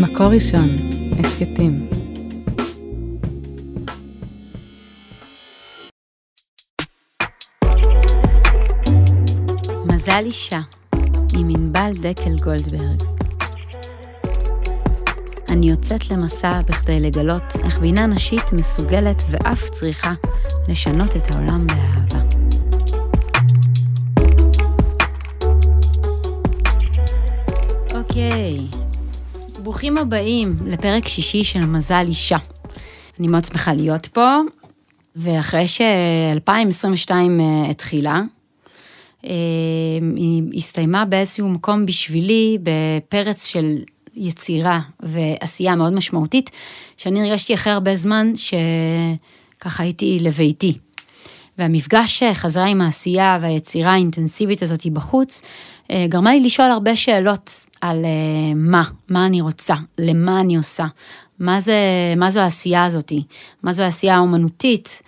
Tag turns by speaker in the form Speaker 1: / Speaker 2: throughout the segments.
Speaker 1: מקור ראשון, הסכתים. מזל אישה, עם ענבל דקל גולדברג. אני יוצאת למסע בכדי לגלות איך בינה נשית מסוגלת ואף צריכה לשנות את העולם באהבה. אוקיי, ברוכים הבאים לפרק שישי של מזל אישה. אני מאוד שמחה להיות פה, ואחרי ש-2022 אה, התחילה, אה, היא הסתיימה באיזשהו מקום בשבילי בפרץ של יצירה ועשייה מאוד משמעותית, שאני הרגשתי אחרי הרבה זמן שככה הייתי לביתי. והמפגש חזרה עם העשייה והיצירה האינטנסיבית הזאת בחוץ, אה, גרמה לי לשאול הרבה שאלות על uh, מה, מה אני רוצה, למה אני עושה, מה, זה, מה זו העשייה הזאתי, מה זו העשייה האומנותית,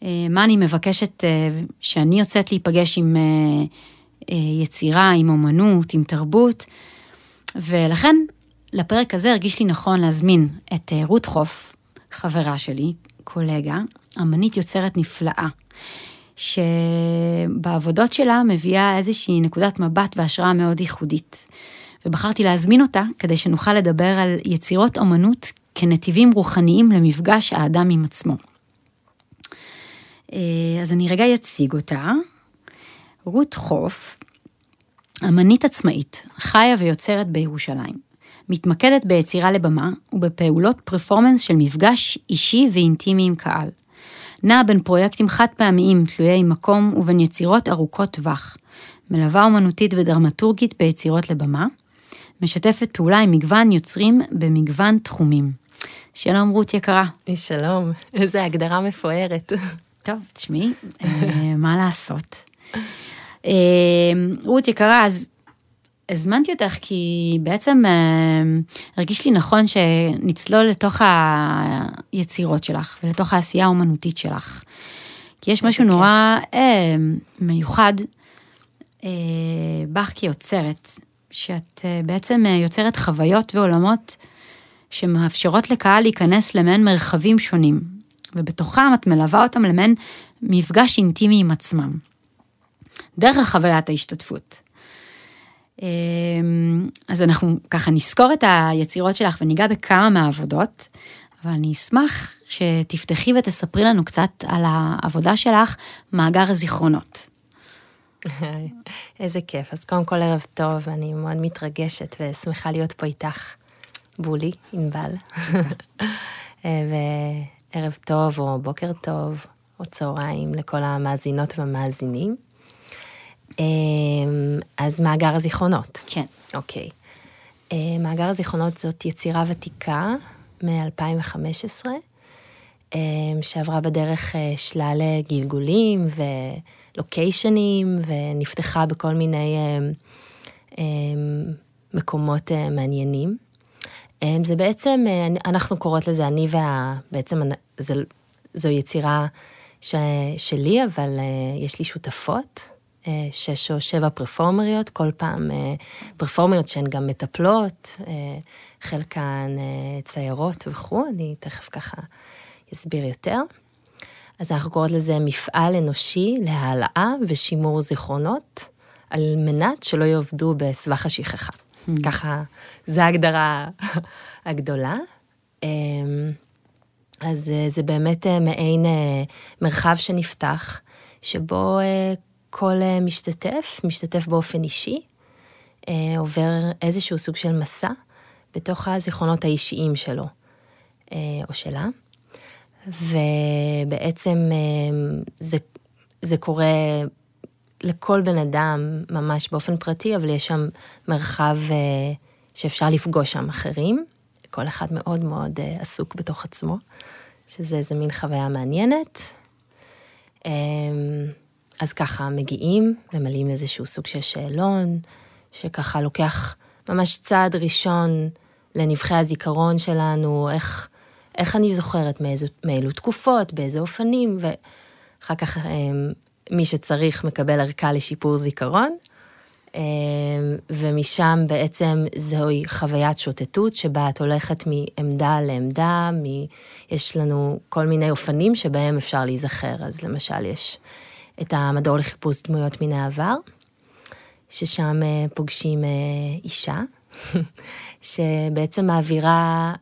Speaker 1: uh, מה אני מבקשת uh, שאני יוצאת להיפגש עם uh, uh, יצירה, עם אומנות, עם תרבות, ולכן לפרק הזה הרגיש לי נכון להזמין את uh, רות חוף, חברה שלי, קולגה, אמנית יוצרת נפלאה. שבעבודות שלה מביאה איזושהי נקודת מבט והשראה מאוד ייחודית. ובחרתי להזמין אותה כדי שנוכל לדבר על יצירות אומנות כנתיבים רוחניים למפגש האדם עם עצמו. אה, אז אני רגע אציג אותה. רות חוף, אמנית עצמאית, חיה ויוצרת בירושלים. מתמקדת ביצירה לבמה ובפעולות פרפורמנס של מפגש אישי ואינטימי עם קהל. נעה בין פרויקטים חד פעמיים תלויי מקום ובין יצירות ארוכות טווח. מלווה אומנותית ודרמטורגית ביצירות לבמה, משתפת פעולה עם מגוון יוצרים במגוון תחומים. שלום רות יקרה.
Speaker 2: שלום, איזה הגדרה מפוארת.
Speaker 1: טוב, תשמעי, אה, מה לעשות. אה, רות יקרה, אז הזמנתי אותך כי בעצם אה, הרגיש לי נכון שנצלול לתוך היצירות שלך ולתוך העשייה האומנותית שלך. כי יש משהו נורא מיוחד בך כיוצרת, שאת אה, בעצם אה, יוצרת חוויות ועולמות שמאפשרות לקהל להיכנס למעין מרחבים שונים, ובתוכם את מלווה אותם למעין מפגש אינטימי עם עצמם. דרך חוויית ההשתתפות. אה, אז אנחנו ככה נזכור את היצירות שלך וניגע בכמה מהעבודות, אבל אני אשמח שתפתחי ותספרי לנו קצת על העבודה שלך, מאגר הזיכרונות.
Speaker 2: איזה כיף. אז קודם כל ערב טוב, אני מאוד מתרגשת ושמחה להיות פה איתך, בולי, ענבל. וערב טוב, או בוקר טוב, או צהריים לכל המאזינות והמאזינים. אמ, אז מאגר הזיכרונות.
Speaker 1: כן.
Speaker 2: אוקיי. אה, מאגר הזיכרונות זאת יצירה ותיקה מ-2015, אמ, שעברה בדרך אה, שלל גלגולים ו... לוקיישנים ונפתחה בכל מיני אה, אה, מקומות אה, מעניינים. זה בעצם, אנחנו קוראות לזה אני וה... בעצם זו, זו יצירה ש, שלי, אבל יש לי שותפות, שש או שבע פרפורמריות, כל פעם פרפורמריות שהן גם מטפלות, חלקן ציירות וכו', אני תכף ככה אסביר יותר. אז אנחנו קוראות לזה מפעל אנושי להעלאה ושימור זיכרונות, על מנת שלא יעבדו בסבך השכחה. Hmm. ככה, זו ההגדרה הגדולה. אמ, אז אה, זה באמת אה, מעין אה, מרחב שנפתח, שבו כל משתתף, משתתף באופן אישי, עובר איזשהו סוג של מסע בתוך הזיכרונות האישיים שלו או שלה. ובעצם אמ, זה, זה קורה לכל בן אדם ממש באופן פרטי, אבל יש שם מרחב אה, שאפשר לפגוש שם אחרים. כל אחד מאוד מאוד אה, עסוק בתוך עצמו, שזה איזה מין חוויה מעניינת. אמ, אז ככה מגיעים, ממלאים איזשהו סוג של שאלון, שככה לוקח ממש צעד ראשון לנבחי הזיכרון שלנו, איך איך אני זוכרת מאיזו, מאילו תקופות, באיזה אופנים, ואחר כך אמ, מי שצריך מקבל ערכה לשיפור זיכרון. ומשם בעצם זוהי חוויית שוטטות שבה את הולכת מעמדה לעמדה, מ... יש לנו כל מיני אופנים שבהם אפשר להיזכר, אז למשל יש את המדור לחיפוש דמויות מן העבר, ששם פוגשים אישה, שבעצם מעבירה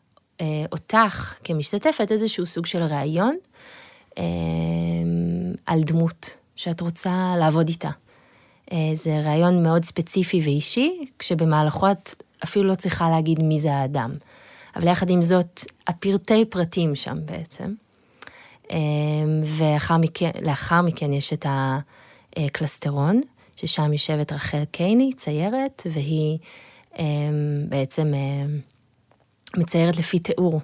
Speaker 2: אותך כמשתתפת איזשהו סוג של ראיון על דמות שאת רוצה לעבוד איתה. אה, זה רעיון מאוד ספציפי ואישי, כשבמהלכו את אפילו לא צריכה להגיד מי זה האדם. אבל יחד עם זאת, הפרטי פרטים שם בעצם. אה, ולאחר מכן, מכן יש את הקלסטרון, ששם יושבת רחל קייני, ציירת, והיא אה, בעצם מציירת לפי תיאור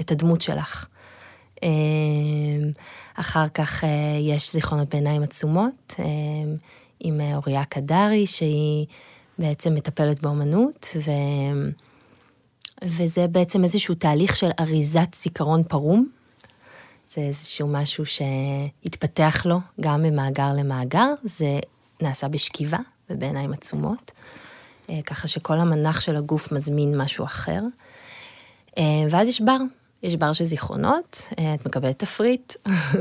Speaker 2: את הדמות שלך. אחר כך אה, יש זיכרונות בעיניים עצומות אה, עם אה, אוריה קדרי, שהיא בעצם מטפלת באומנות, ו... וזה בעצם איזשהו תהליך של אריזת זיכרון פרום. זה איזשהו משהו שהתפתח לו גם ממאגר למאגר, זה נעשה בשכיבה ובעיניים עצומות, ככה שכל המנח של הגוף מזמין משהו אחר. ואז יש בר, יש בר של זיכרונות, אה, את מקבלת תפריט,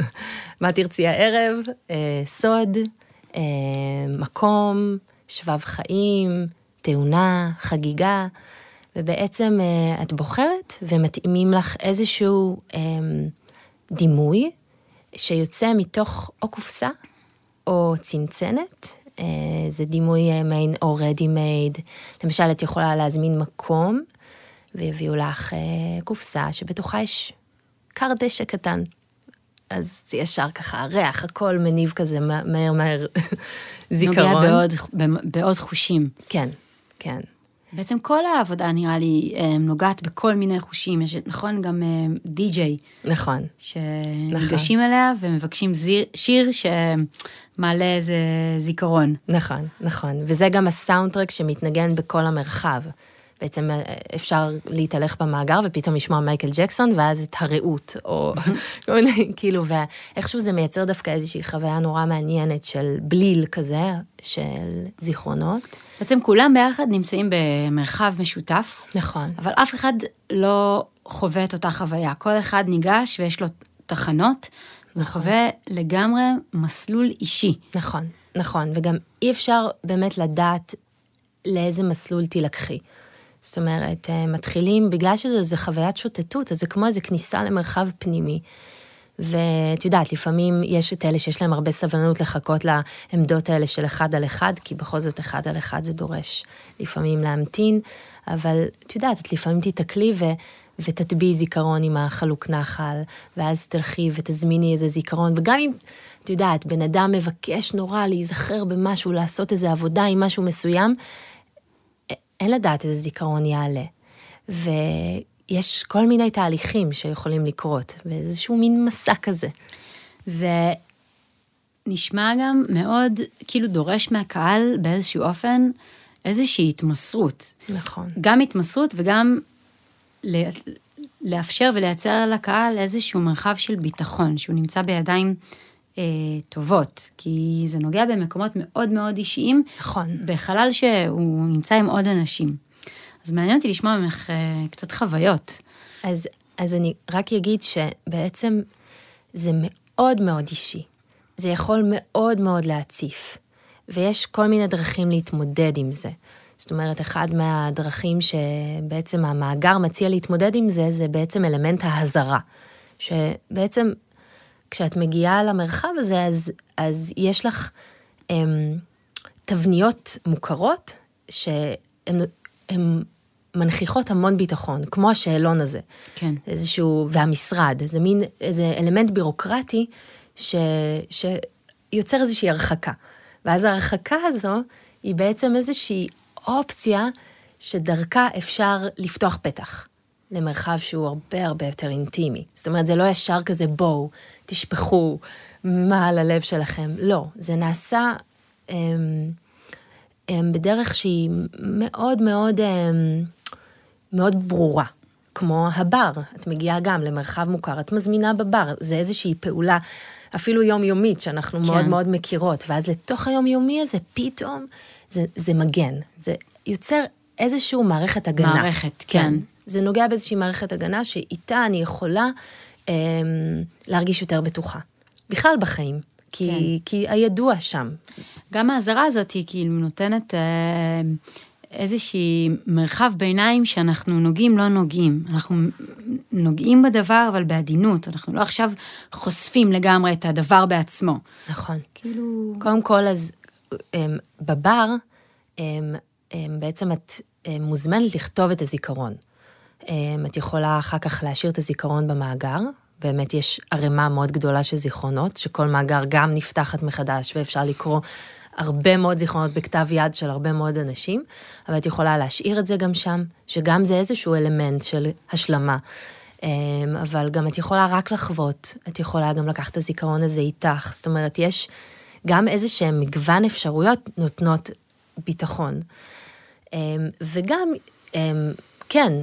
Speaker 2: מה תרצי הערב, אה, סוד, אה, מקום, שבב חיים, תאונה, חגיגה, ובעצם את בוחרת ומתאימים לך איזשהו דימוי שיוצא מתוך או קופסה או צנצנת. זה דימוי מעין או ready made, למשל את יכולה להזמין מקום ויביאו לך אה, קופסה שבתוכה יש כר דשא קטן. אז זה ישר ככה, ריח, הכל מניב כזה מהר מהר זיכרון.
Speaker 1: נוגע בעוד, בעוד חושים.
Speaker 2: כן, כן.
Speaker 1: בעצם כל העבודה נראה לי אה, נוגעת בכל מיני חושים, יש נכון גם די-ג'יי.
Speaker 2: אה, נכון.
Speaker 1: שניגשים נכון. אליה ומבקשים זיר, שיר שמעלה איזה זיכרון.
Speaker 2: נכון, נכון, וזה גם הסאונד טרק שמתנגן בכל המרחב. בעצם אה, אפשר להתהלך במאגר ופתאום לשמוע מייקל ג'קסון ואז את הרעות, או כאילו, ואיכשהו זה מייצר דווקא איזושהי חוויה נורא מעניינת של בליל כזה, של זיכרונות.
Speaker 1: בעצם כולם ביחד נמצאים במרחב משותף.
Speaker 2: נכון.
Speaker 1: אבל אף אחד לא חווה את אותה חוויה. כל אחד ניגש ויש לו תחנות, נכון. וחווה לגמרי מסלול אישי.
Speaker 2: נכון, נכון, וגם אי אפשר באמת לדעת לאיזה מסלול תילקחי. זאת אומרת, אה, מתחילים, בגלל שזו חוויית שוטטות, אז זה כמו איזה כניסה למרחב פנימי. ואת יודעת, לפעמים יש את אלה שיש להם הרבה סבלנות לחכות לעמדות האלה של אחד על אחד, כי בכל זאת אחד על אחד זה דורש לפעמים להמתין, אבל את יודעת, את לפעמים תיתקלי ו... ותטביעי זיכרון עם החלוק נחל, ואז תלכי ותזמיני איזה זיכרון, וגם אם, את יודעת, בן אדם מבקש נורא להיזכר במשהו, לעשות איזה עבודה עם משהו מסוים, אין לדעת איזה זיכרון יעלה. ויש כל מיני תהליכים שיכולים לקרות, ואיזשהו מין מסע כזה.
Speaker 1: זה נשמע גם מאוד, כאילו דורש מהקהל באיזשהו אופן איזושהי התמסרות.
Speaker 2: נכון.
Speaker 1: גם התמסרות וגם לאפשר ולייצר לקהל איזשהו מרחב של ביטחון, שהוא נמצא בידיים אה, טובות, כי זה נוגע במקומות מאוד מאוד אישיים.
Speaker 2: נכון.
Speaker 1: בחלל שהוא נמצא עם עוד אנשים. אז מעניין אותי לשמוע ממך אה, קצת חוויות.
Speaker 2: אז, אז אני רק אגיד שבעצם זה מאוד מאוד אישי. זה יכול מאוד מאוד להציף, ויש כל מיני דרכים להתמודד עם זה. זאת אומרת, אחד מהדרכים שבעצם המאגר מציע להתמודד עם זה, זה בעצם אלמנט ההזרה. שבעצם כשאת מגיעה למרחב הזה, אז, אז יש לך הם, תבניות מוכרות שהן מנכיחות המון ביטחון, כמו השאלון הזה.
Speaker 1: כן.
Speaker 2: איזשהו, והמשרד, איזה מין, איזה אלמנט בירוקרטי ש, שיוצר איזושהי הרחקה. ואז ההרחקה הזו היא בעצם איזושהי אופציה שדרכה אפשר לפתוח פתח למרחב שהוא הרבה הרבה יותר אינטימי. זאת אומרת, זה לא ישר כזה בואו, תשפכו מה על הלב שלכם. לא, זה נעשה אמ, הם, בדרך שהיא מאוד מאוד, אמ, מאוד ברורה. כמו הבר, את מגיעה גם למרחב מוכר, את מזמינה בבר, זה איזושהי פעולה, אפילו יומיומית, שאנחנו כן. מאוד מאוד מכירות, ואז לתוך היומיומי הזה, פתאום, זה, זה מגן, זה יוצר איזושהי מערכת הגנה.
Speaker 1: מערכת, כן. כן.
Speaker 2: זה נוגע באיזושהי מערכת הגנה שאיתה אני יכולה אה, להרגיש יותר בטוחה. בכלל בחיים, כי, כן. כי הידוע שם.
Speaker 1: גם האזהרה הזאת היא כאילו נותנת... אה... איזושהי מרחב ביניים שאנחנו נוגעים, לא נוגעים. אנחנו נוגעים בדבר, אבל בעדינות. אנחנו לא עכשיו חושפים לגמרי את הדבר בעצמו.
Speaker 2: נכון. כאילו... קודם כל, אז אמ, בבר, אמ, אמ, בעצם את מוזמנת לכתוב את הזיכרון. את יכולה אחר כך להשאיר את הזיכרון במאגר. באמת יש ערימה מאוד גדולה של זיכרונות, שכל מאגר גם נפתחת מחדש ואפשר לקרוא הרבה מאוד זיכרונות בכתב יד של הרבה מאוד אנשים, אבל את יכולה להשאיר את זה גם שם, שגם זה איזשהו אלמנט של השלמה. אמ, אבל גם את יכולה רק לחוות, את יכולה גם לקחת את הזיכרון הזה איתך, זאת אומרת, יש גם איזה שהם מגוון אפשרויות נותנות ביטחון. אמ, וגם, אמ, כן,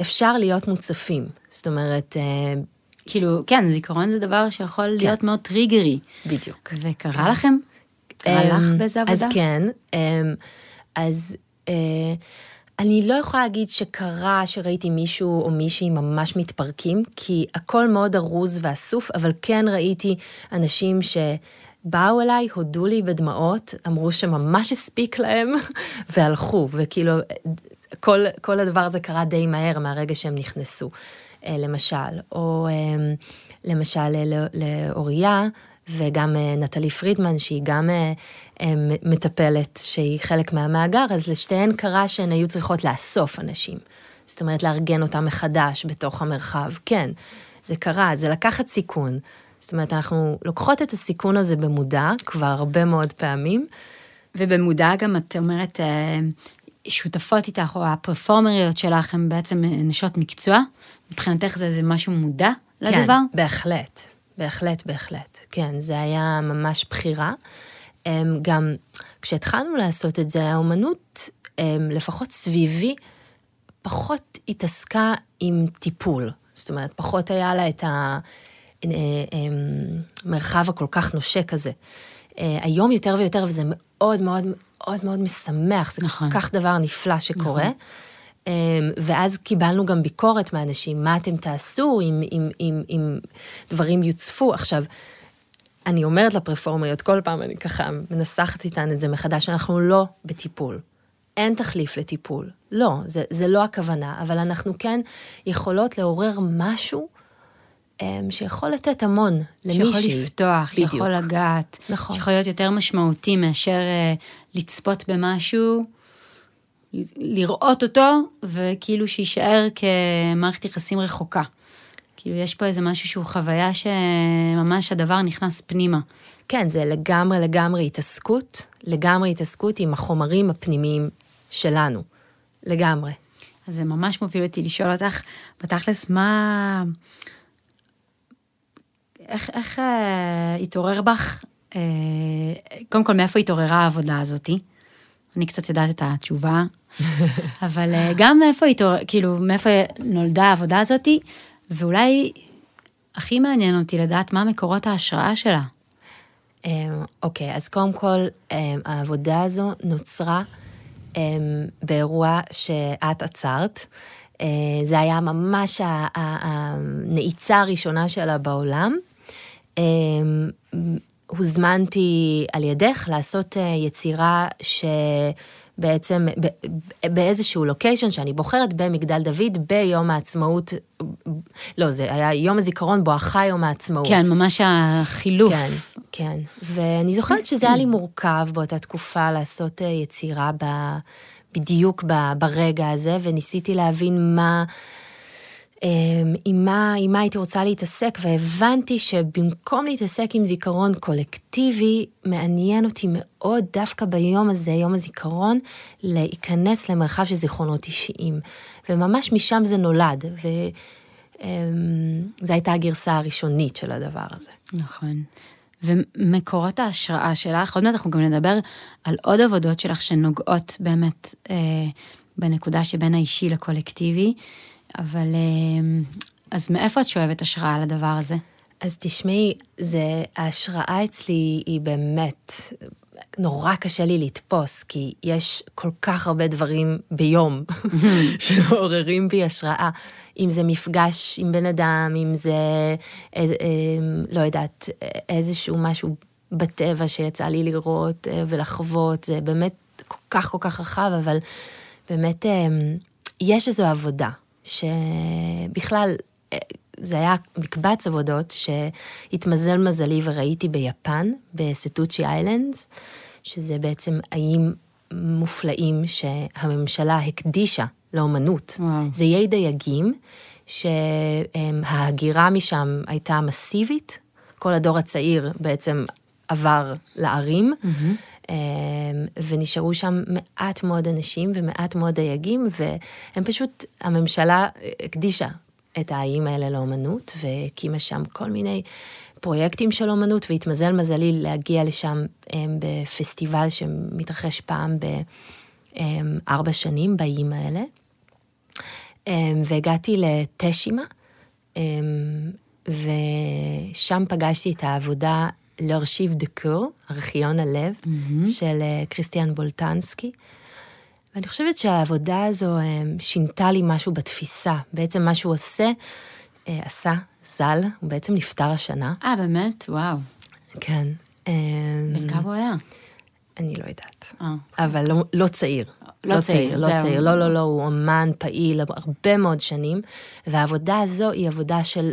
Speaker 2: אפשר להיות מוצפים, זאת אומרת,
Speaker 1: כאילו, כן, זיכרון זה דבר שיכול כן. להיות מאוד טריגרי.
Speaker 2: בדיוק.
Speaker 1: וקרה כן. לכם הלך אמ, באיזה עבודה?
Speaker 2: אז כן, אמ, אז אה, אני לא יכולה להגיד שקרה שראיתי מישהו או מישהי ממש מתפרקים, כי הכל מאוד ארוז ואסוף, אבל כן ראיתי אנשים ש... באו אליי, הודו לי בדמעות, אמרו שממש הספיק להם, והלכו, וכאילו, כל, כל הדבר הזה קרה די מהר מהרגע שהם נכנסו, אה, למשל. או אמ, למשל לאוריה, וגם אה, נטלי פרידמן, שהיא גם אה, אה, מטפלת, שהיא חלק מהמאגר, אז לשתיהן קרה שהן היו צריכות לאסוף אנשים. זאת אומרת, לארגן אותם מחדש בתוך המרחב. כן, זה קרה, זה לקחת סיכון. זאת אומרת, אנחנו לוקחות את הסיכון הזה במודע כבר הרבה מאוד פעמים.
Speaker 1: ובמודע גם את אומרת, שותפות איתך, או הפרפורמריות שלך, הן בעצם נשות מקצוע. מבחינתך זה, זה משהו מודע לדבר?
Speaker 2: כן, בהחלט. בהחלט, בהחלט. כן, זה היה ממש בחירה. אמ, גם כשהתחלנו לעשות את זה, האומנות, אמ, לפחות סביבי, פחות התעסקה עם טיפול. זאת אומרת, פחות היה לה את המרחב הכל כך נושק הזה. אה, היום יותר ויותר, וזה מאוד מאוד מאוד מאוד משמח, זה נכון. כל כך דבר נפלא שקורה. נכון. ואז קיבלנו גם ביקורת מאנשים, מה אתם תעשו אם, אם, אם, אם דברים יוצפו. עכשיו, אני אומרת לפרפורמיות, כל פעם אני ככה מנסחת איתן את זה מחדש, אנחנו לא בטיפול. אין תחליף לטיפול. לא, זה, זה לא הכוונה, אבל אנחנו כן יכולות לעורר משהו שיכול לתת המון למישהי.
Speaker 1: שיכול לפתוח, בדיוק. יכול לגעת. נכון. שיכול להיות יותר משמעותי מאשר uh, לצפות במשהו. לראות אותו, וכאילו שיישאר כמערכת יחסים רחוקה. כאילו יש פה איזה משהו שהוא חוויה שממש הדבר נכנס פנימה.
Speaker 2: כן, זה לגמרי לגמרי התעסקות, לגמרי התעסקות עם החומרים הפנימיים שלנו. לגמרי.
Speaker 1: אז זה ממש מוביל אותי לשאול אותך, בתכלס, מה... איך, איך אה, התעורר בך, אה, קודם כל, מאיפה התעוררה העבודה הזאתי? אני קצת יודעת את התשובה, אבל אה, גם מאיפה היא, כאילו, מאיפה נולדה העבודה הזאתי, ואולי הכי מעניין אותי לדעת מה מקורות ההשראה שלה.
Speaker 2: אמ, אוקיי, אז קודם כל, אמ, העבודה הזו נוצרה אמ, באירוע שאת עצרת. אה, זה היה ממש הנעיצה הראשונה שלה בעולם. הוזמנתי על ידך לעשות אה, יצירה שבעצם באיזשהו לוקיישן שאני בוחרת במגדל דוד ביום העצמאות, לא, זה היה יום הזיכרון בואכה יום העצמאות.
Speaker 1: כן, ממש החילוף.
Speaker 2: כן, כן. ואני זוכרת שזה היה לי מורכב באותה תקופה לעשות אה, יצירה ב, בדיוק ברגע הזה, וניסיתי להבין מה... אמ, עם מה, עם מה הייתי רוצה להתעסק, והבנתי שבמקום להתעסק עם זיכרון קולקטיבי, מעניין אותי מאוד דווקא ביום הזה, יום הזיכרון, להיכנס למרחב של זיכרונות אישיים. וממש משם זה נולד, וזו אמ, הייתה הגרסה הראשונית של הדבר הזה.
Speaker 1: נכון. ומקורות ההשראה שלך, עוד מעט אנחנו גם נדבר על עוד עבודות שלך שנוגעות באמת אה, בנקודה שבין האישי לקולקטיבי. אבל אה, אז מאיפה את שואבת השראה לדבר הזה?
Speaker 2: אז תשמעי, זה, ההשראה אצלי היא באמת, נורא קשה לי לתפוס, כי יש כל כך הרבה דברים ביום שמעוררים בי השראה. אם זה מפגש עם בן אדם, אם זה, אה, אה, לא יודעת, איזשהו משהו בטבע שיצא לי לראות אה, ולחוות, זה באמת כל כך כל כך רחב, אבל באמת יש איזו עבודה, שבכלל, זה היה מקבץ עבודות שהתמזל מזלי וראיתי ביפן, בסטוצ'י איילנדס, שזה בעצם איים מופלאים שהממשלה הקדישה לאומנות. וואו. זה איי דייגים, שההגירה משם הייתה מסיבית, כל הדור הצעיר בעצם עבר לערים, mm-hmm. ונשארו שם מעט מאוד אנשים ומעט מאוד דייגים, והם פשוט, הממשלה הקדישה את האיים האלה לאומנות, והקימה שם כל מיני פרויקטים של אומנות, והתמזל מזלי להגיע לשם הם, בפסטיבל שמתרחש פעם בארבע שנים באיים האלה. והגעתי לטשימה, ושם פגשתי את העבודה לארשיב דה קור, ארכיון הלב, mm-hmm. של כריסטיאן בולטנסקי. ואני חושבת שהעבודה הזו אה, שינתה לי משהו בתפיסה. בעצם מה שהוא עושה, אה, עשה, ז"ל, הוא בעצם נפטר השנה.
Speaker 1: אה, באמת? וואו.
Speaker 2: כן.
Speaker 1: אה, בן כמה הוא היה?
Speaker 2: אני לא יודעת. אה. אבל לא, לא צעיר. לא, לא צעיר, לא צעיר. לא, לא, לא, הוא אומן פעיל הרבה מאוד שנים, והעבודה הזו היא עבודה של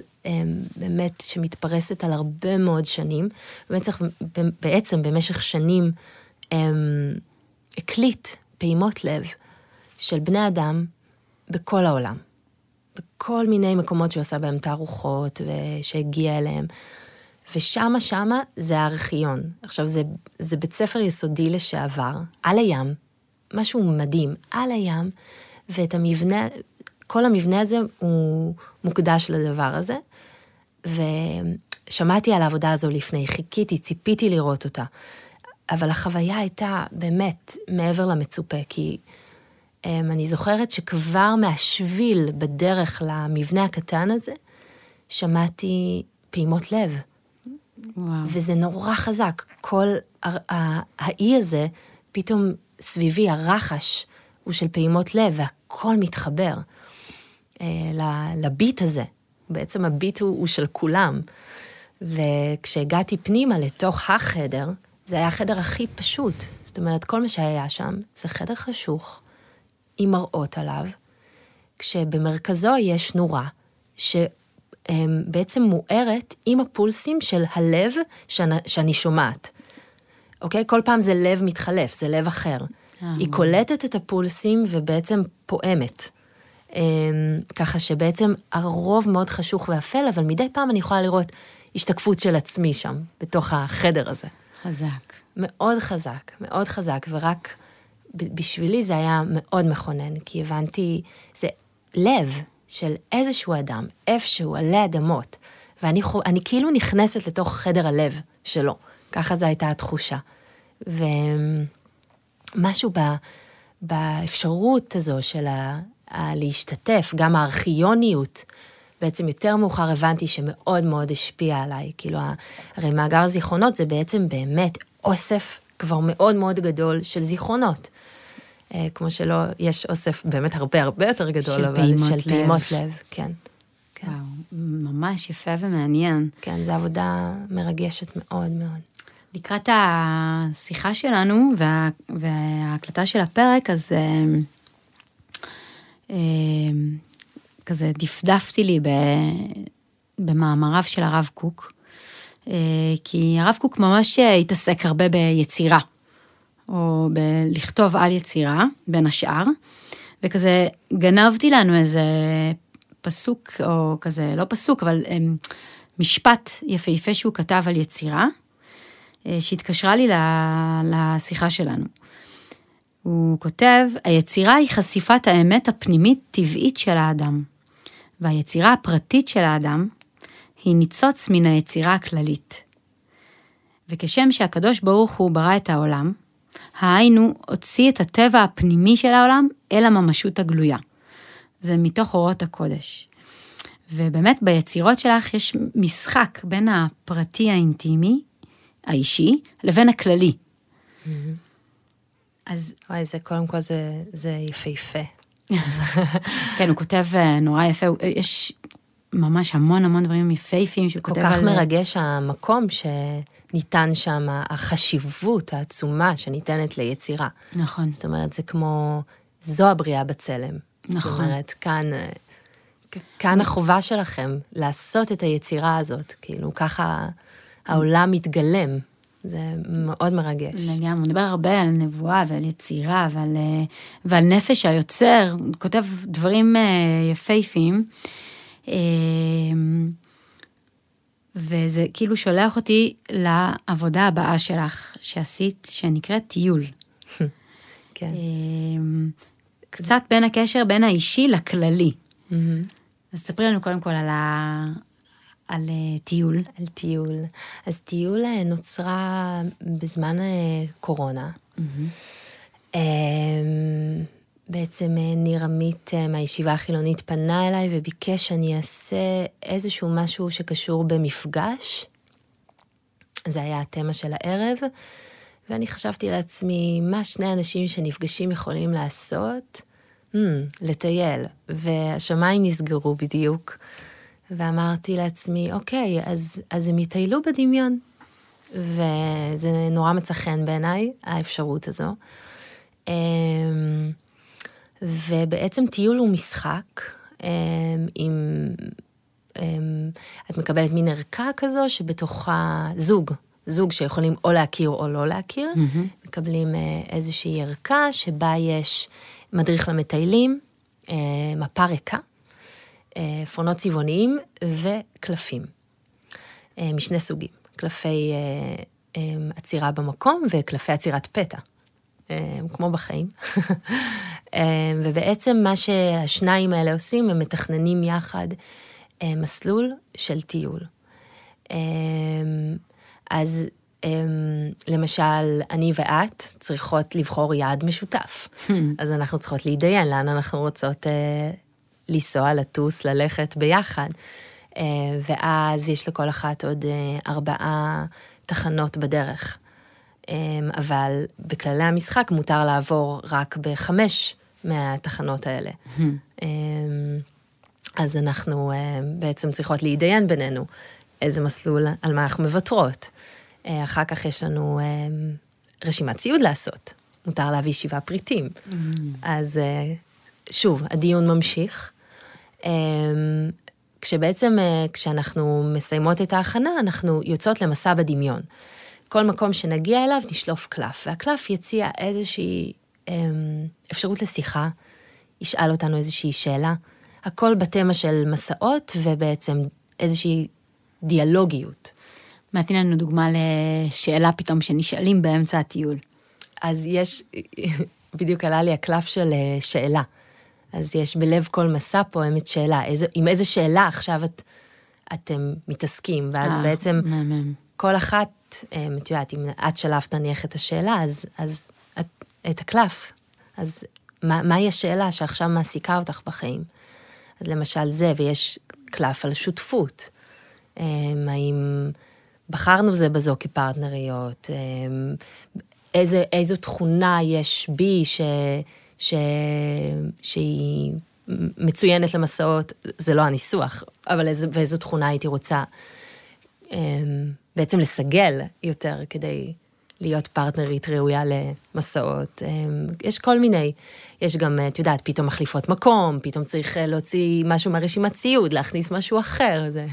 Speaker 2: באמת שמתפרסת על הרבה מאוד שנים. באמת צריך, בעצם במשך שנים הקליט פעימות לב של בני אדם בכל העולם. בכל מיני מקומות שהוא עשה בהם תערוכות ושהגיע אליהם. ושמה שמה זה הארכיון. עכשיו זה, זה בית ספר יסודי לשעבר, על הים, משהו מדהים, על הים, ואת המבנה, כל המבנה הזה הוא מוקדש לדבר הזה. ושמעתי על העבודה הזו לפני, חיכיתי, ציפיתי לראות אותה. אבל החוויה הייתה באמת מעבר למצופה, כי um, אני זוכרת שכבר מהשביל בדרך למבנה הקטן הזה, שמעתי פעימות לב. וואו. וזה נורא חזק. כל האי הזה, פתאום סביבי, הרחש הוא של פעימות לב, והכל מתחבר uh, לביט הזה. בעצם הביט הוא, הוא של כולם. וכשהגעתי פנימה לתוך החדר, זה היה החדר הכי פשוט. זאת אומרת, כל מה שהיה שם זה חדר חשוך, עם מראות עליו, כשבמרכזו יש נורה, שבעצם מוארת עם הפולסים של הלב שאני, שאני שומעת. אוקיי? כל פעם זה לב מתחלף, זה לב אחר. אה. היא קולטת את הפולסים ובעצם פועמת. ככה שבעצם הרוב מאוד חשוך ואפל, אבל מדי פעם אני יכולה לראות השתקפות של עצמי שם, בתוך החדר הזה.
Speaker 1: חזק.
Speaker 2: מאוד חזק, מאוד חזק, ורק בשבילי זה היה מאוד מכונן, כי הבנתי, זה לב של איזשהו אדם, איפשהו, עלי אדמות, ואני אני כאילו נכנסת לתוך חדר הלב שלו, ככה זו הייתה התחושה. ומשהו ב, באפשרות הזו של ה, ה, להשתתף, גם הארכיוניות, בעצם יותר מאוחר הבנתי שמאוד מאוד השפיע עליי. כאילו, הרי מאגר זיכרונות זה בעצם באמת אוסף כבר מאוד מאוד גדול של זיכרונות. אה, כמו שלא, יש אוסף באמת הרבה הרבה יותר גדול,
Speaker 1: של
Speaker 2: אבל
Speaker 1: פעימות
Speaker 2: של
Speaker 1: לב.
Speaker 2: פעימות לב, כן.
Speaker 1: כן. וואו, ממש יפה ומעניין.
Speaker 2: כן, זו עבודה מרגשת מאוד מאוד.
Speaker 1: לקראת השיחה שלנו וה, וההקלטה של הפרק, אז אה, אה, כזה דפדפתי לי במאמריו של הרב קוק, אה, כי הרב קוק ממש התעסק הרבה ביצירה, או בלכתוב על יצירה, בין השאר, וכזה גנבתי לנו איזה פסוק, או כזה, לא פסוק, אבל משפט יפהפה שהוא כתב על יצירה, שהתקשרה לי לשיחה שלנו. הוא כותב, היצירה היא חשיפת האמת הפנימית טבעית של האדם. והיצירה הפרטית של האדם היא ניצוץ מן היצירה הכללית. וכשם שהקדוש ברוך הוא ברא את העולם, היינו הוציא את הטבע הפנימי של העולם אל הממשות הגלויה. זה מתוך אורות הקודש. ובאמת ביצירות שלך יש משחק בין הפרטי האינטימי, האישי, לבין הכללי.
Speaker 2: אז... וואי, זה קודם כל זה, זה יפהפה.
Speaker 1: כן, הוא כותב אה, נורא יפה, יש ממש המון המון דברים יפהפיים שהוא כותב על...
Speaker 2: כל כך מרגש המקום שניתן שם, החשיבות העצומה שניתנת ליצירה.
Speaker 1: נכון.
Speaker 2: זאת אומרת, זה כמו, זו הבריאה בצלם.
Speaker 1: נכון.
Speaker 2: זאת אומרת, כאן, אה, כאן החובה שלכם לעשות את היצירה הזאת, כאילו, ככה העולם מתגלם. זה מאוד מרגש.
Speaker 1: לגמרי, הוא מדבר הרבה על נבואה ועל יצירה ועל, אה, ועל נפש היוצר, הוא כותב דברים אה, יפהפיים. וזה כאילו שולח אותי לעבודה הבאה שלך, שעשית, שנקראת טיול.
Speaker 2: כן.
Speaker 1: קצת בין הקשר בין האישי לכללי. אז ספרי לנו קודם כל על, ה... על uh, טיול.
Speaker 2: על טיול. אז טיול uh, נוצרה בזמן uh, קורונה. Mm-hmm. Um, בעצם ניר עמית מהישיבה החילונית פנה אליי וביקש שאני אעשה איזשהו משהו שקשור במפגש. זה היה התמה של הערב, ואני חשבתי לעצמי, מה שני אנשים שנפגשים יכולים לעשות? Hmm, לטייל. והשמיים נסגרו בדיוק, ואמרתי לעצמי, אוקיי, אז, אז הם יטיילו בדמיון. וזה נורא מצא חן בעיניי, האפשרות הזו. אמ, ובעצם טיול הוא משחק אמ, עם... אמ, את מקבלת מין ערכה כזו שבתוכה זוג, זוג שיכולים או להכיר או לא להכיר, mm-hmm. מקבלים אה, איזושהי ערכה שבה יש מדריך למטיילים, אה, מפה ריקה, עפרונות צבעוניים וקלפים, משני סוגים, קלפי עצירה במקום וקלפי עצירת פתע. כמו בחיים. ובעצם מה שהשניים האלה עושים, הם מתכננים יחד מסלול של טיול. אז למשל, אני ואת צריכות לבחור יעד משותף. אז אנחנו צריכות להתדיין לאן אנחנו רוצות לנסוע, לטוס, ללכת ביחד. ואז יש לכל אחת עוד ארבעה תחנות בדרך. אבל בכללי המשחק מותר לעבור רק בחמש מהתחנות האלה. אז אנחנו בעצם צריכות להתדיין בינינו. איזה מסלול, על מה אנחנו מוותרות. אחר כך יש לנו רשימת ציוד לעשות. מותר להביא שבעה פריטים. Mm. אז שוב, הדיון ממשיך. כשבעצם, כשאנחנו מסיימות את ההכנה, אנחנו יוצאות למסע בדמיון. כל מקום שנגיע אליו נשלוף קלף, והקלף יציע איזושהי אפשרות לשיחה, ישאל אותנו איזושהי שאלה. הכל בתמה של מסעות ובעצם איזושהי דיאלוגיות.
Speaker 1: מעטין לנו דוגמה לשאלה פתאום שנשאלים באמצע הטיול.
Speaker 2: אז יש, בדיוק עלה לי הקלף של אה, שאלה. אז יש בלב כל מסע פועמת שאלה, איזו, עם איזה שאלה עכשיו את, אתם מתעסקים, ואז 아, אה, בעצם מ- כל אחת, אה, את יודעת, אם את שלפת נניח את השאלה, אז, אז את, את הקלף, אז מה, מהי השאלה שעכשיו מעסיקה אותך בחיים? אז למשל זה, ויש קלף על שותפות. האם בחרנו זה בזו כפרטנריות? איזה, איזו תכונה יש בי ש, ש, שהיא מצוינת למסעות, זה לא הניסוח, אבל איזו, ואיזו תכונה הייתי רוצה בעצם לסגל יותר כדי להיות פרטנרית ראויה למסעות. יש כל מיני, יש גם, את יודעת, פתאום מחליפות מקום, פתאום צריך להוציא משהו מהרשימת ציוד, להכניס משהו אחר. זה...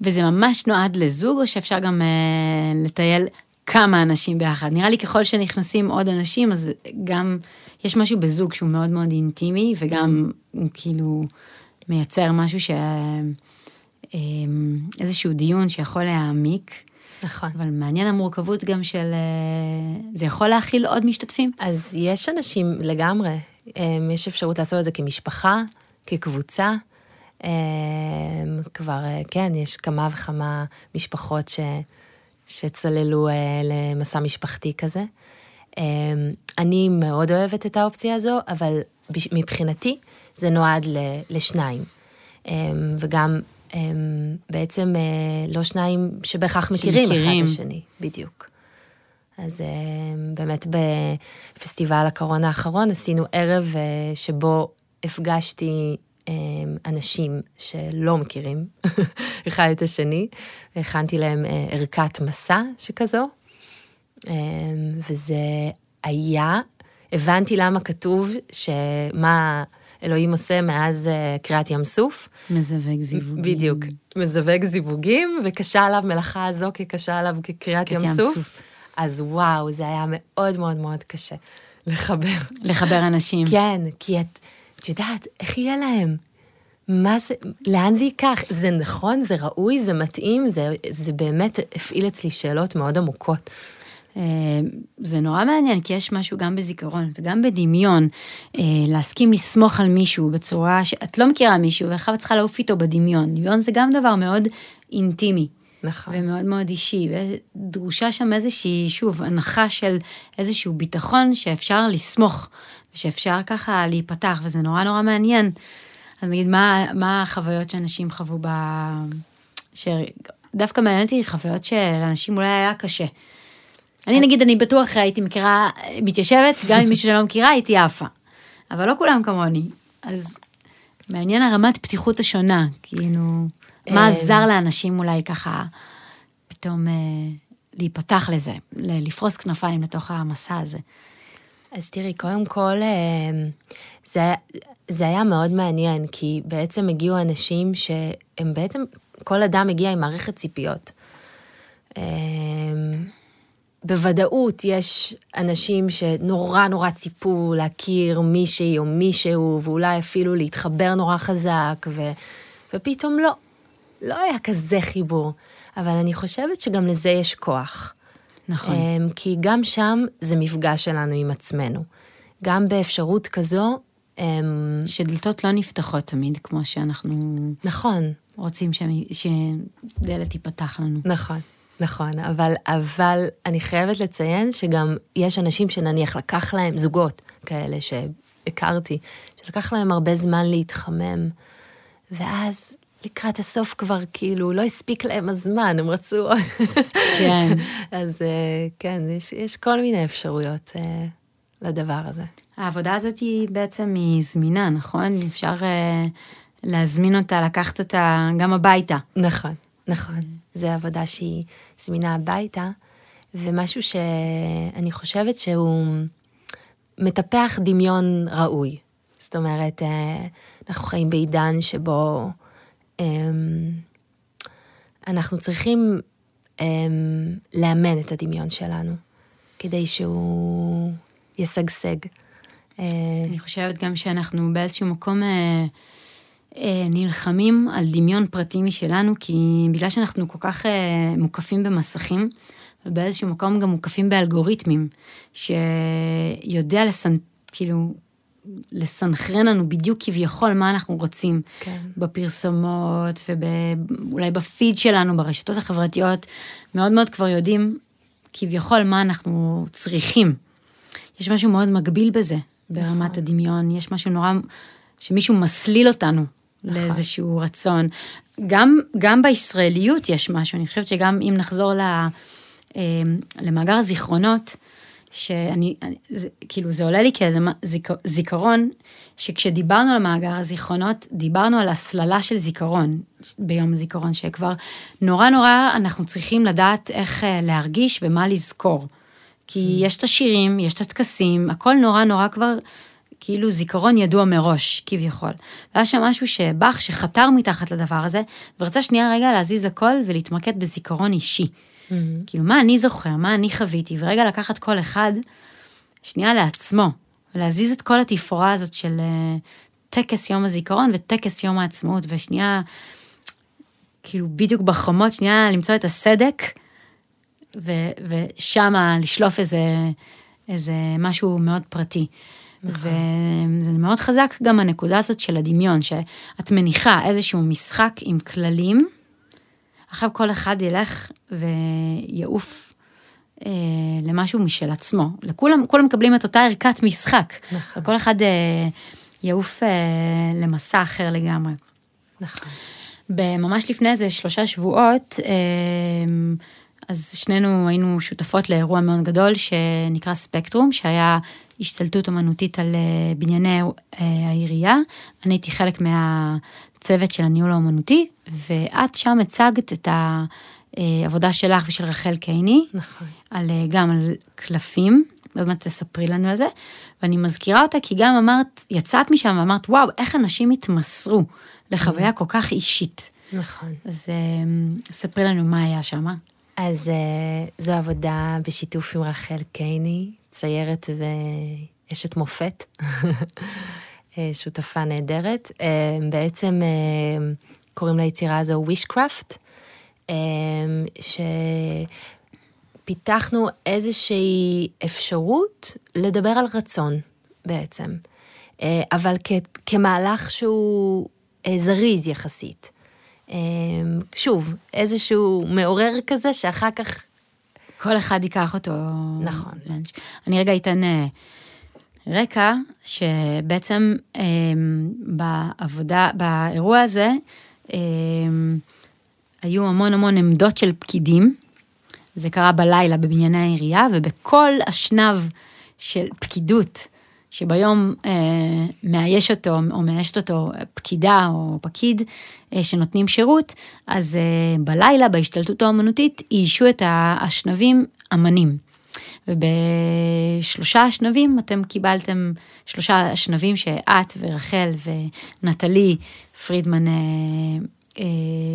Speaker 1: וזה ממש נועד לזוג, או שאפשר גם אה, לטייל כמה אנשים ביחד? נראה לי ככל שנכנסים עוד אנשים, אז גם יש משהו בזוג שהוא מאוד מאוד אינטימי, וגם הוא כאילו מייצר משהו ש... אה, איזשהו דיון שיכול להעמיק.
Speaker 2: נכון.
Speaker 1: אבל מעניין המורכבות גם של... אה, זה יכול להכיל עוד משתתפים?
Speaker 2: אז יש אנשים לגמרי, אה, יש אפשרות לעשות את זה כמשפחה, כקבוצה. אמ, כבר, אה, כן, יש כמה וכמה משפחות ש, שצללו אה, למסע משפחתי כזה. אמ, אני מאוד אוהבת את האופציה הזו, אבל מבחינתי זה נועד לשניים. אמ, וגם אמ, בעצם אה, לא שניים שבהכרח מכירים אחד את השני, בדיוק. אז אמ, באמת בפסטיבל הקורונה האחרון עשינו ערב אה, שבו הפגשתי אנשים שלא מכירים אחד את השני, הכנתי להם אה, ערכת מסע שכזו, וזה היה, הבנתי למה כתוב שמה... אלוהים עושה מאז uh, קריעת ים סוף.
Speaker 1: מזווג זיווגים.
Speaker 2: בדיוק, מזווג זיווגים, וקשה עליו מלאכה הזו כקשה עליו כקריעת ים, ים סוף. סוף. אז וואו, זה היה מאוד מאוד מאוד קשה לחבר.
Speaker 1: לחבר אנשים.
Speaker 2: כן, כי את, את יודעת, איך יהיה להם? מה זה, לאן זה ייקח? זה נכון, זה ראוי, זה מתאים, זה, זה באמת הפעיל אצלי שאלות מאוד עמוקות.
Speaker 1: אה, זה נורא מעניין, כי יש משהו גם בזיכרון וגם בדמיון, אה, להסכים לסמוך על מישהו בצורה שאת לא מכירה מישהו, ואחר צריכה לעוף איתו בדמיון. דמיון זה גם דבר מאוד אינטימי.
Speaker 2: נכון.
Speaker 1: ומאוד מאוד אישי, ודרושה שם איזושהי, שוב, הנחה של איזשהו ביטחון שאפשר לסמוך, ושאפשר ככה להיפתח, וזה נורא נורא מעניין. אז נגיד, מה, מה החוויות שאנשים חוו ב... שדווקא מעניין אותי חוויות שלאנשים אולי היה קשה. אני נגיד, אני בטוח הייתי מכירה, מתיישבת, גם עם מישהו שלא מכירה, הייתי עפה. אבל לא כולם כמוני. אז מעניין הרמת פתיחות השונה, כאילו, מה אה, עזר לאנשים אולי ככה פתאום אה, להיפתח לזה, לפרוס כנפיים לתוך המסע הזה.
Speaker 2: אז תראי, קודם כל, אה, זה, זה היה מאוד מעניין, כי בעצם הגיעו אנשים שהם בעצם, כל אדם הגיע עם מערכת ציפיות. בוודאות יש אנשים שנורא נורא ציפו להכיר מישהי או מישהו, ואולי אפילו להתחבר נורא חזק, ו... ופתאום לא. לא היה כזה חיבור. אבל אני חושבת שגם לזה יש כוח.
Speaker 1: נכון.
Speaker 2: אמ, כי גם שם זה מפגש שלנו עם עצמנו. גם באפשרות כזו... אמ,
Speaker 1: שדלתות לא נפתחות תמיד, כמו שאנחנו...
Speaker 2: נכון.
Speaker 1: רוצים שדלת תיפתח לנו.
Speaker 2: נכון. נכון, אבל, אבל אני חייבת לציין שגם יש אנשים שנניח לקח להם, זוגות כאלה שהכרתי, שלקח להם הרבה זמן להתחמם, ואז לקראת הסוף כבר כאילו לא הספיק להם הזמן, הם רצו...
Speaker 1: כן.
Speaker 2: אז אה, כן, יש, יש כל מיני אפשרויות אה, לדבר הזה.
Speaker 1: העבודה הזאת היא בעצם היא זמינה, נכון? אפשר uh, להזמין אותה, לקחת אותה גם הביתה.
Speaker 2: נכון. נכון, זו עבודה שהיא זמינה הביתה, ומשהו שאני חושבת שהוא מטפח דמיון ראוי. זאת אומרת, אה, אנחנו חיים בעידן שבו אמ, אנחנו צריכים אמ, לאמן את הדמיון שלנו, כדי שהוא ישגשג.
Speaker 1: אה, אני חושבת גם שאנחנו באיזשהו מקום אה, נלחמים על דמיון פרטי משלנו, כי בגלל שאנחנו כל כך אה, מוקפים במסכים, ובאיזשהו מקום גם מוקפים באלגוריתמים, שיודע לסנ... כאילו, לסנכרן לנו בדיוק כביכול מה אנחנו רוצים.
Speaker 2: כן.
Speaker 1: בפרסומות ואולי בפיד שלנו, ברשתות החברתיות, מאוד מאוד כבר יודעים כביכול מה אנחנו צריכים. יש משהו מאוד מגביל בזה, ברמת נכון. הדמיון, יש משהו נורא, שמישהו מסליל אותנו. לאיזשהו רצון. גם, גם בישראליות יש משהו, אני חושבת שגם אם נחזור ל, אה, למאגר הזיכרונות, שאני, זה, כאילו זה עולה לי כאיזה זיכ, זיכרון, שכשדיברנו על מאגר הזיכרונות, דיברנו על הסללה של זיכרון ביום הזיכרון, שכבר נורא נורא אנחנו צריכים לדעת איך אה, להרגיש ומה לזכור. כי mm. יש את השירים, יש את הטקסים, הכל נורא נורא כבר כאילו זיכרון ידוע מראש, כביכול. והיה שם משהו שבאך, שחתר מתחת לדבר הזה, ורצה שנייה רגע להזיז הכל ולהתמקד בזיכרון אישי. Mm-hmm. כאילו, מה אני זוכר, מה אני חוויתי, ורגע לקחת כל אחד, שנייה לעצמו, ולהזיז את כל התפאורה הזאת של uh, טקס יום הזיכרון וטקס יום העצמאות, ושנייה, כאילו, בדיוק בחומות, שנייה למצוא את הסדק, ושמה לשלוף איזה, איזה משהו מאוד פרטי. נכון. וזה מאוד חזק גם הנקודה הזאת של הדמיון, שאת מניחה איזשהו משחק עם כללים, עכשיו כל אחד ילך ויעוף אה, למשהו משל עצמו. לכולם, כולם מקבלים את אותה ערכת משחק. נכון. וכל אחד אה, יעוף אה, למסע אחר לגמרי.
Speaker 2: נכון.
Speaker 1: ממש לפני איזה שלושה שבועות, אה, אז שנינו היינו שותפות לאירוע מאוד גדול שנקרא ספקטרום, שהיה השתלטות אומנותית על אה, בנייני אה, העירייה. אני הייתי חלק מהצוות של הניהול האומנותי, ואת שם הצגת את העבודה שלך ושל רחל קייני,
Speaker 2: נכון.
Speaker 1: על, גם על קלפים, עוד מעט תספרי לנו על זה, ואני מזכירה אותה כי גם אמרת, יצאת משם ואמרת, וואו, איך אנשים התמסרו לחוויה כל כך אישית.
Speaker 2: נכון.
Speaker 1: אז ספרי לנו מה היה שם.
Speaker 2: אז זו עבודה בשיתוף עם רחל קייני, ציירת ואשת מופת, שותפה נהדרת. בעצם קוראים ליצירה הזו Wishcraft, שפיתחנו איזושהי אפשרות לדבר על רצון בעצם, אבל כ- כמהלך שהוא זריז יחסית. שוב, איזשהו מעורר כזה שאחר כך
Speaker 1: כל אחד ייקח אותו.
Speaker 2: נכון.
Speaker 1: אני רגע אתן אה, רקע, שבעצם אה, בעבודה, באירוע הזה, אה, היו המון המון עמדות של פקידים. זה קרה בלילה בבנייני העירייה, ובכל אשנב של פקידות, שביום אה, מאייש אותו או מאיישת אותו פקידה או פקיד אה, שנותנים שירות, אז אה, בלילה בהשתלטות האומנותית איישו את האשנבים אמנים. ובשלושה אשנבים אתם קיבלתם שלושה אשנבים שאת ורחל ונטלי פרידמן אה, אה,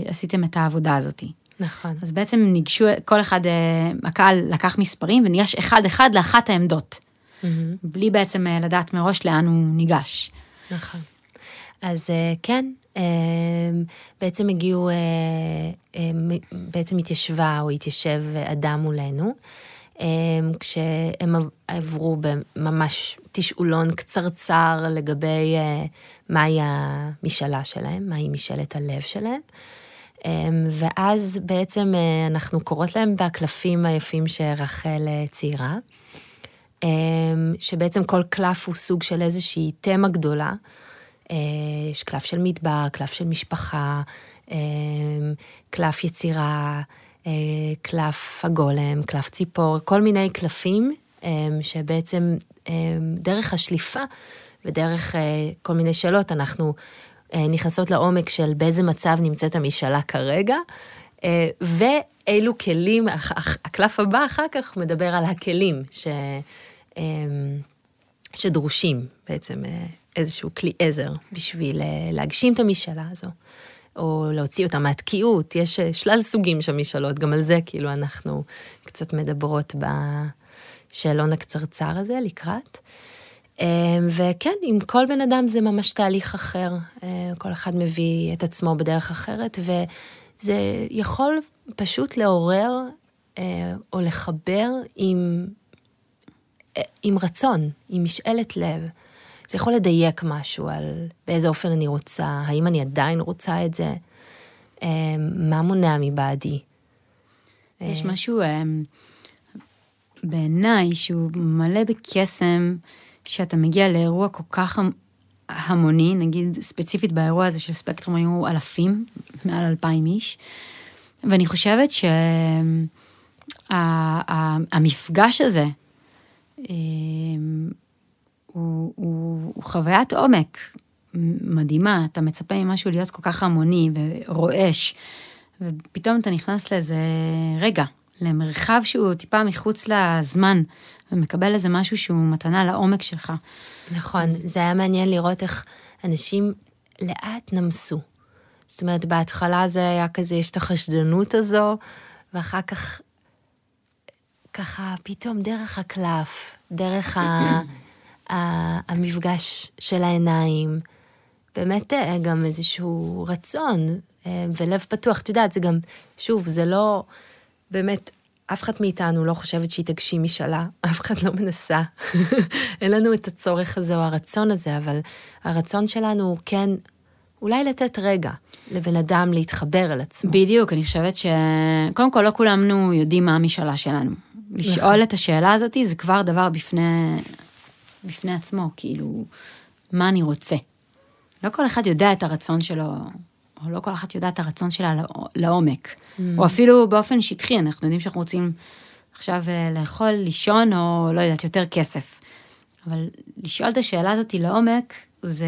Speaker 1: עשיתם את העבודה הזאת.
Speaker 2: נכון.
Speaker 1: אז בעצם ניגשו, כל אחד, אה, הקהל לקח מספרים וניגש אחד אחד לאחת העמדות. Mm-hmm. בלי בעצם אה, לדעת מראש לאן הוא ניגש.
Speaker 2: נכון. אז אה, כן, אה, בעצם הגיעו, בעצם התיישבה או התיישב אדם מולנו, כשהם עברו בממש תשאולון קצרצר לגבי מהי המשאלה שלהם, מהי משאלת הלב שלהם. ואז בעצם אנחנו קוראות להם בקלפים היפים שרחל ציירה. אמ, שבעצם כל קלף הוא סוג של איזושהי תמה גדולה. אה, יש קלף של מדבר, קלף של משפחה, אמ, קלף יצירה, אה, קלף הגולם, קלף ציפור, כל מיני קלפים אמ, שבעצם דרך השליפה ודרך אה, כל מיני שאלות אנחנו נכנסות לעומק של באיזה מצב נמצאת המשאלה כרגע, ואילו כלים, הקלף הבא אחר כך מדבר על הכלים ש... אמ, שדרושים בעצם אה, איזשהו כלי עזר בשביל אה, להגשים את המשאלה הזו, או להוציא אותה מהתקיעות, יש אה, שלל סוגים של משאלות, גם על זה כאילו אנחנו קצת מדברות בשאלון הקצרצר הזה לקראת. אמ, וכן, עם כל בן אדם זה ממש תהליך אחר, כל אחד מביא את עצמו בדרך אחרת, וזה יכול פשוט לעורר או לחבר עם עם רצון, עם משאלת לב. זה יכול לדייק משהו על באיזה אופן אני רוצה, האם אני עדיין רוצה את זה, אמ, מה מונע מבעדי.
Speaker 1: יש אה, משהו אמ, בעיניי שהוא מלא בקסם, שאתה מגיע לאירוע כל כך המוני, נגיד ספציפית באירוע הזה של ספקטרום היו אלפים, מעל אלפיים איש, ואני חושבת שהמפגש הזה, אמ, הוא, הוא, הוא חוויית עומק מדהימה, אתה מצפה ממשהו להיות כל כך המוני ורועש, ופתאום אתה נכנס לאיזה רגע, למרחב שהוא טיפה מחוץ לזמן, ומקבל איזה משהו שהוא מתנה לעומק שלך.
Speaker 2: נכון, אז... זה היה מעניין לראות איך אנשים לאט נמסו. זאת אומרת, בהתחלה זה היה כזה, יש את החשדנות הזו, ואחר כך ככה פתאום דרך הקלף, דרך ה, המפגש של העיניים, באמת אה, גם איזשהו רצון אה, ולב פתוח. את יודעת, זה גם, שוב, זה לא, באמת, אף אחד מאיתנו לא חושבת שהיא תגשים משאלה, אף אחד לא מנסה. אין לנו את הצורך הזה או הרצון הזה, אבל הרצון שלנו הוא כן אולי לתת רגע לבן אדם להתחבר אל עצמו.
Speaker 1: בדיוק, אני חושבת שקודם כל לא כולנו יודעים מה המשאלה שלנו. לשאול את השאלה הזאת זה כבר דבר בפני, בפני עצמו, כאילו, מה אני רוצה. לא כל אחד יודע את הרצון שלו, או לא כל אחת יודעת את הרצון שלה לעומק. Mm. או אפילו באופן שטחי, אנחנו יודעים שאנחנו רוצים עכשיו אה, לאכול, לישון, או לא יודעת, יותר כסף. אבל לשאול את השאלה הזאת לעומק, זה,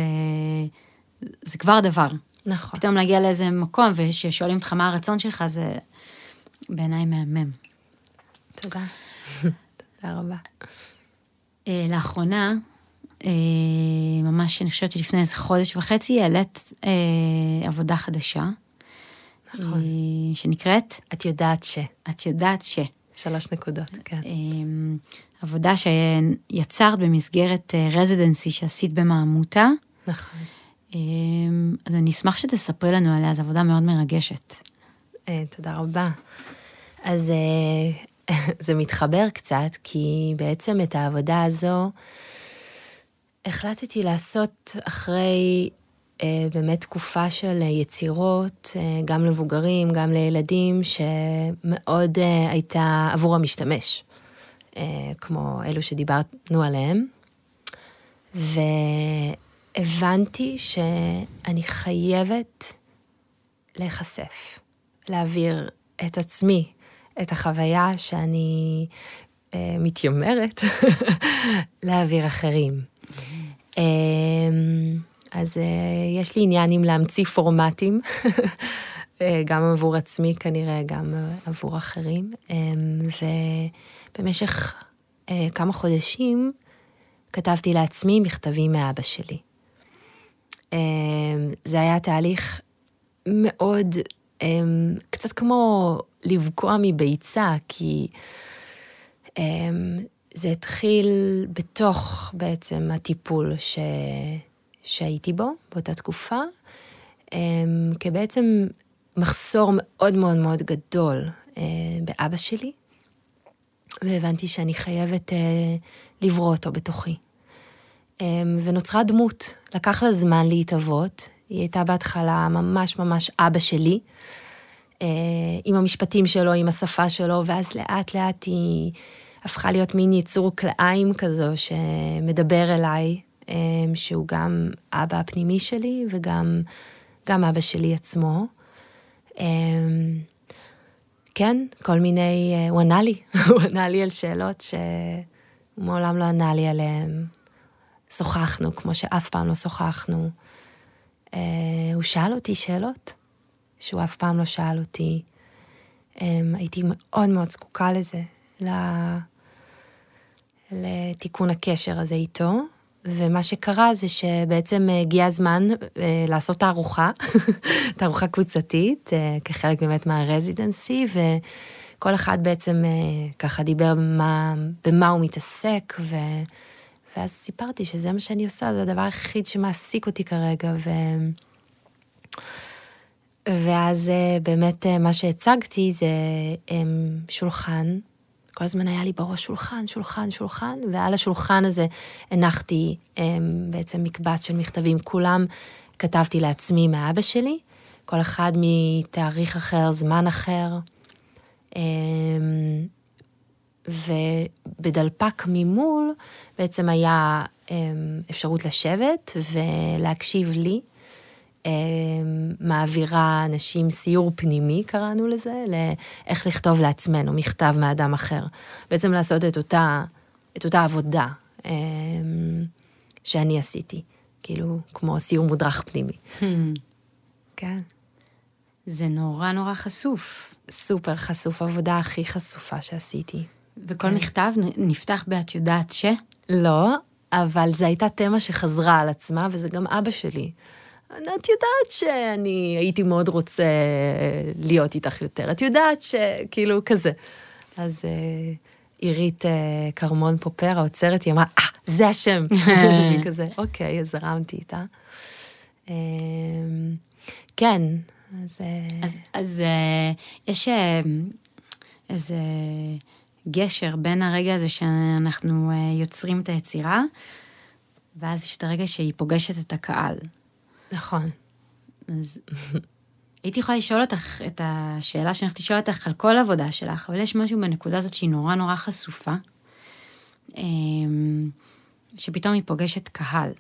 Speaker 1: זה כבר דבר.
Speaker 2: נכון.
Speaker 1: פתאום להגיע לאיזה מקום, וששואלים אותך מה הרצון שלך, זה בעיניי מהמם.
Speaker 2: תודה. תודה רבה.
Speaker 1: אה, לאחרונה, ממש, אני חושבת שלפני איזה חודש וחצי, העלית אה, עבודה חדשה.
Speaker 2: נכון.
Speaker 1: שנקראת?
Speaker 2: את יודעת ש.
Speaker 1: את יודעת ש.
Speaker 2: שלוש נקודות, כן.
Speaker 1: עבודה שיצרת במסגרת רזידנסי שעשית במעמותה.
Speaker 2: נכון.
Speaker 1: אז אני אשמח שתספרי לנו עליה, זו עבודה מאוד מרגשת.
Speaker 2: תודה רבה. אז זה מתחבר קצת, כי בעצם את העבודה הזו החלטתי לעשות אחרי אה, באמת תקופה של יצירות, אה, גם למבוגרים, גם לילדים, שמאוד אה, הייתה עבור המשתמש, אה, כמו אלו שדיברנו עליהם. והבנתי שאני חייבת להיחשף, להעביר את עצמי את החוויה שאני אה, מתיימרת להעביר אחרים. אה, אז אה, יש לי עניין עם להמציא פורמטים, אה, גם עבור עצמי כנראה, גם עבור אחרים. אה, ובמשך אה, כמה חודשים כתבתי לעצמי מכתבים מאבא שלי. אה, זה היה תהליך מאוד, קצת כמו לבקוע מביצה, כי זה התחיל בתוך בעצם הטיפול ש... שהייתי בו באותה תקופה, um, כבעצם מחסור מאוד מאוד מאוד גדול uh, באבא שלי, והבנתי שאני חייבת uh, לברוא אותו בתוכי. Um, ונוצרה דמות, לקח לה זמן להתהוות, היא הייתה בהתחלה ממש ממש אבא שלי. אה, עם המשפטים שלו, עם השפה שלו, ואז לאט לאט היא הפכה להיות מין יצור כלאיים כזו שמדבר אליי, אה, שהוא גם אבא הפנימי שלי וגם גם אבא שלי עצמו. אה, כן, כל מיני, הוא ענה לי, הוא ענה לי על שאלות שהוא מעולם לא ענה לי עליהן. שוחחנו כמו שאף פעם לא שוחחנו. הוא שאל אותי שאלות. שהוא אף פעם לא שאל אותי. הייתי מאוד מאוד זקוקה לזה, לתיקון הקשר הזה איתו. ומה שקרה זה שבעצם הגיע הזמן uh, לעשות תערוכה, תערוכה קבוצתית, uh, כחלק באמת מהרזידנסי, וכל אחד בעצם ככה דיבר במה, במה הוא מתעסק, ו... ואז סיפרתי שזה מה שאני עושה, זה הדבר היחיד שמעסיק אותי כרגע, ו... ואז אה, באמת אה, מה שהצגתי זה שולחן, כל הזמן היה לי בראש שולחן, שולחן, שולחן, ועל השולחן הזה הנחתי אמ, בעצם מקבץ של מכתבים, כולם כתבתי לעצמי מאבא שלי, כל אחד מתאריך אחר, זמן אחר. אמ, ובדלפק ממול בעצם היה אפשרות לשבת ולהקשיב לי. אה, מעבירה אנשים סיור פנימי, קראנו לזה, לאיך לכתוב לעצמנו מכתב מאדם אחר. בעצם לעשות את אותה, את אותה עבודה אה, שאני עשיתי, כאילו, כמו סיור מודרך פנימי. Hmm. כן.
Speaker 1: זה נורא נורא חשוף.
Speaker 2: סופר חשוף, העבודה הכי חשופה שעשיתי.
Speaker 1: וכל כן. מכתב נפתח ב"את יודעת ש"?
Speaker 2: לא, אבל זו הייתה תמה שחזרה על עצמה, וזה גם אבא שלי. את יודעת שאני הייתי מאוד רוצה להיות איתך יותר, את יודעת שכאילו כזה. אז אה, עירית אה, כרמון פופר, האוצרת, היא אמרה, אה, זה השם. אני כזה, אוקיי, אז זרמתי איתה. אה, כן, אז...
Speaker 1: אז, אז יש איזה גשר בין הרגע הזה שאנחנו יוצרים את היצירה, ואז יש את הרגע שהיא פוגשת את הקהל.
Speaker 2: נכון.
Speaker 1: אז הייתי יכולה לשאול אותך את השאלה שאני הולכת לשאול אותך על כל עבודה שלך, אבל יש משהו בנקודה הזאת שהיא נורא נורא חשופה, אמ, שפתאום היא פוגשת קהל.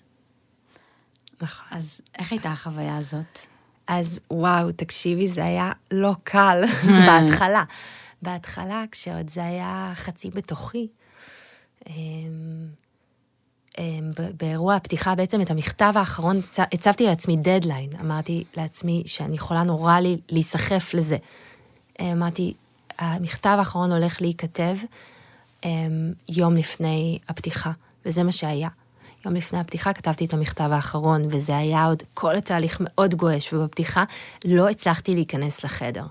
Speaker 2: נכון.
Speaker 1: אז איך הייתה החוויה הזאת?
Speaker 2: אז וואו, תקשיבי, זה היה לא קל בהתחלה. בהתחלה, כשעוד זה היה חצי בתוכי, אמ, באירוע הפתיחה, בעצם את המכתב האחרון, הצבתי לעצמי דדליין. אמרתי לעצמי שאני יכולה נורא לי להיסחף לזה. אמרתי, המכתב האחרון הולך להיכתב אמ, יום לפני הפתיחה, וזה מה שהיה. יום לפני הפתיחה כתבתי את המכתב האחרון, וזה היה עוד כל התהליך מאוד גועש, ובפתיחה לא הצלחתי להיכנס לחדר.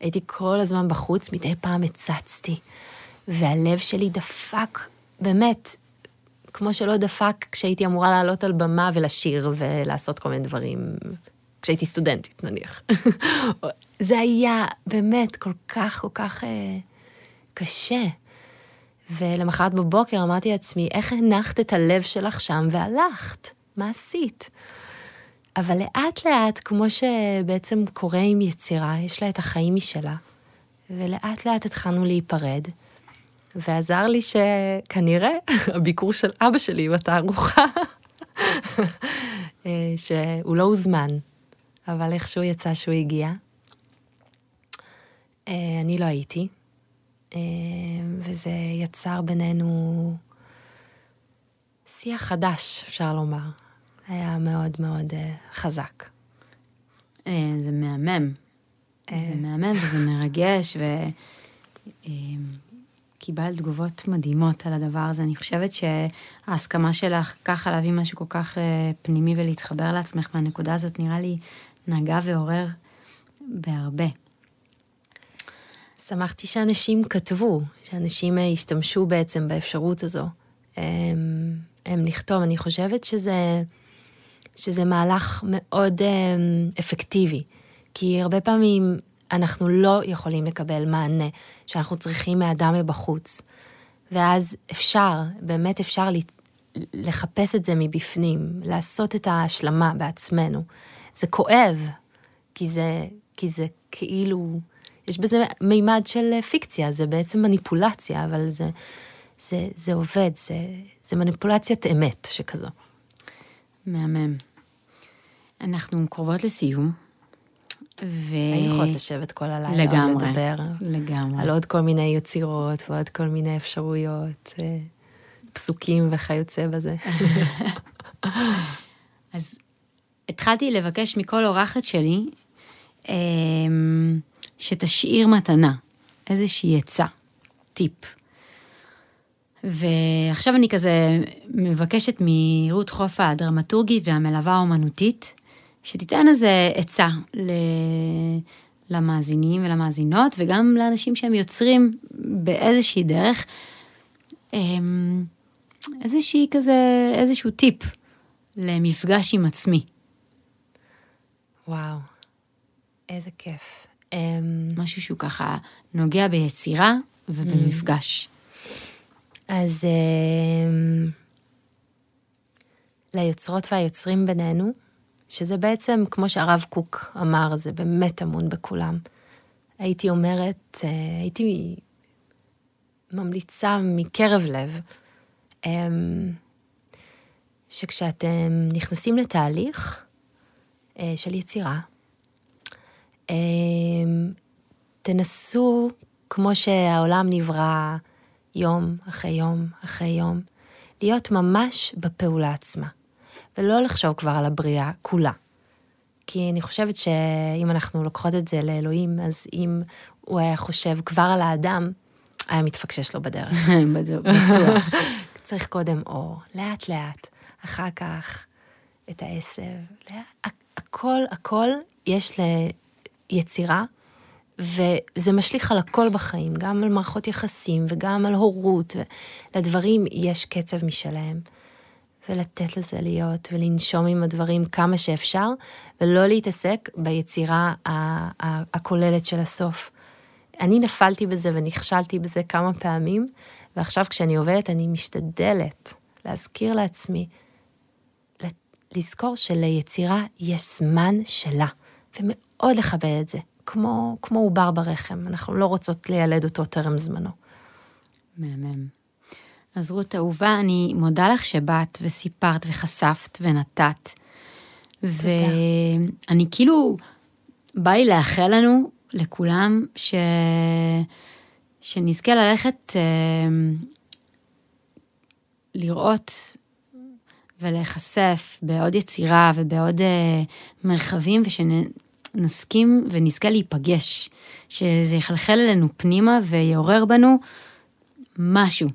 Speaker 2: הייתי כל הזמן בחוץ, מדי פעם הצצתי, והלב שלי דפק, באמת, כמו שלא דפק כשהייתי אמורה לעלות על במה ולשיר ולעשות כל מיני דברים, כשהייתי סטודנטית נניח. זה היה באמת כל כך, כל כך אה, קשה. ולמחרת בבוקר אמרתי לעצמי, איך הנחת את הלב שלך שם והלכת? מה עשית? אבל לאט לאט, כמו שבעצם קורה עם יצירה, יש לה את החיים משלה, ולאט לאט התחלנו להיפרד, ועזר לי שכנראה הביקור של אבא שלי בתערוכה, אה, שהוא לא הוזמן, אבל איכשהו יצא שהוא הגיע. אה, אני לא הייתי, אה, וזה יצר בינינו שיח חדש, אפשר לומר. היה מאוד מאוד חזק.
Speaker 1: זה מהמם. זה מהמם וזה מרגש, ו... קיבלת תגובות מדהימות על הדבר הזה. אני חושבת שההסכמה שלך ככה להביא משהו כל כך אה, פנימי ולהתחבר לעצמך מהנקודה הזאת, נראה לי נגע ועורר בהרבה.
Speaker 2: שמחתי שאנשים כתבו, שאנשים אה, השתמשו בעצם באפשרות הזו. הם, הם לכתוב, אני חושבת שזה, שזה מהלך מאוד הם, אפקטיבי, כי הרבה פעמים אנחנו לא יכולים לקבל מענה שאנחנו צריכים מאדם מבחוץ. ואז אפשר, באמת אפשר לחפש את זה מבפנים, לעשות את ההשלמה בעצמנו. זה כואב, כי זה, כי זה כאילו, יש בזה מימד של פיקציה, זה בעצם מניפולציה, אבל זה, זה, זה עובד, זה, זה מניפולציית אמת שכזו.
Speaker 1: מהמם. אנחנו קרובות לסיום.
Speaker 2: ו... היינו יכולות לשבת כל הלילה, לגמרי, לדבר.
Speaker 1: לגמרי.
Speaker 2: על עוד כל מיני יצירות ועוד כל מיני אפשרויות, אה, פסוקים וכיוצא בזה.
Speaker 1: אז התחלתי לבקש מכל אורחת שלי אמ, שתשאיר מתנה, איזושהי עצה, טיפ. ועכשיו אני כזה מבקשת מרות חופה הדרמטורגית והמלווה האומנותית, שתיתן איזה עצה ל... למאזינים ולמאזינות, וגם לאנשים שהם יוצרים באיזושהי דרך, אמ, איזושהי כזה, איזשהו טיפ למפגש עם עצמי.
Speaker 2: וואו, איזה כיף.
Speaker 1: אמ, משהו שהוא ככה נוגע ביצירה ובמפגש.
Speaker 2: אז אמ, ליוצרות והיוצרים בינינו, שזה בעצם, כמו שהרב קוק אמר, זה באמת טמון בכולם. הייתי אומרת, אה, הייתי ממליצה מקרב לב, אמ, שכשאתם נכנסים לתהליך אה, של יצירה, אמ, תנסו, כמו שהעולם נברא יום אחרי יום אחרי יום, להיות ממש בפעולה עצמה. ולא לחשוב כבר על הבריאה כולה. כי אני חושבת שאם אנחנו לוקחות את זה לאלוהים, אז אם הוא היה חושב כבר על האדם, היה מתפקשש לו בדרך.
Speaker 1: בטוח.
Speaker 2: צריך קודם אור, לאט לאט, אחר כך את העשב, הכל, הכל יש ליצירה, וזה משליך על הכל בחיים, גם על מערכות יחסים וגם על הורות, ולדברים יש קצב משלהם. ולתת לזה להיות, ולנשום עם הדברים כמה שאפשר, ולא להתעסק ביצירה הכוללת של הסוף. אני נפלתי בזה ונכשלתי בזה כמה פעמים, ועכשיו כשאני עובדת אני משתדלת להזכיר לעצמי, לזכור שליצירה יש זמן שלה, ומאוד לכבד את זה, כמו, כמו עובר ברחם, אנחנו לא רוצות לילד אותו טרם זמנו.
Speaker 1: מהמם. אז רות אהובה, אני מודה לך שבאת וסיפרת וחשפת ונתת. ואני כאילו, בא לי לאחל לנו, לכולם, ש... שנזכה ללכת אה, לראות ולהיחשף בעוד יצירה ובעוד אה, מרחבים, ושנסכים ונזכה להיפגש, שזה יחלחל אלינו פנימה ויעורר בנו משהו,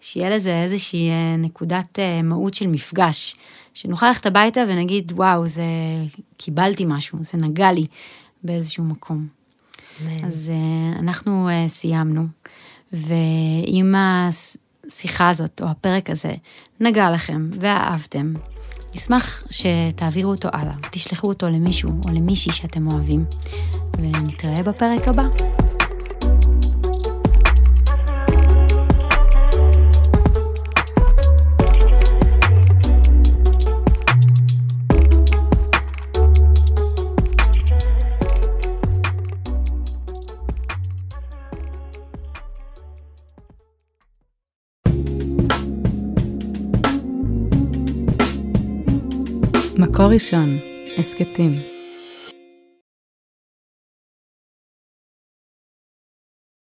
Speaker 1: שיהיה לזה איזושהי אה, נקודת אה, מהות של מפגש, שנוכל ללכת הביתה ונגיד, וואו, זה, קיבלתי משהו, זה נגע לי באיזשהו מקום. אמן. אז uh, אנחנו סיימנו, ואם השיחה הזאת או הפרק הזה נגע לכם ואהבתם, נשמח שתעבירו אותו הלאה, תשלחו אותו למישהו או למישהי שאתם אוהבים, ונתראה בפרק הבא.
Speaker 3: מקור ראשון, הסכתים.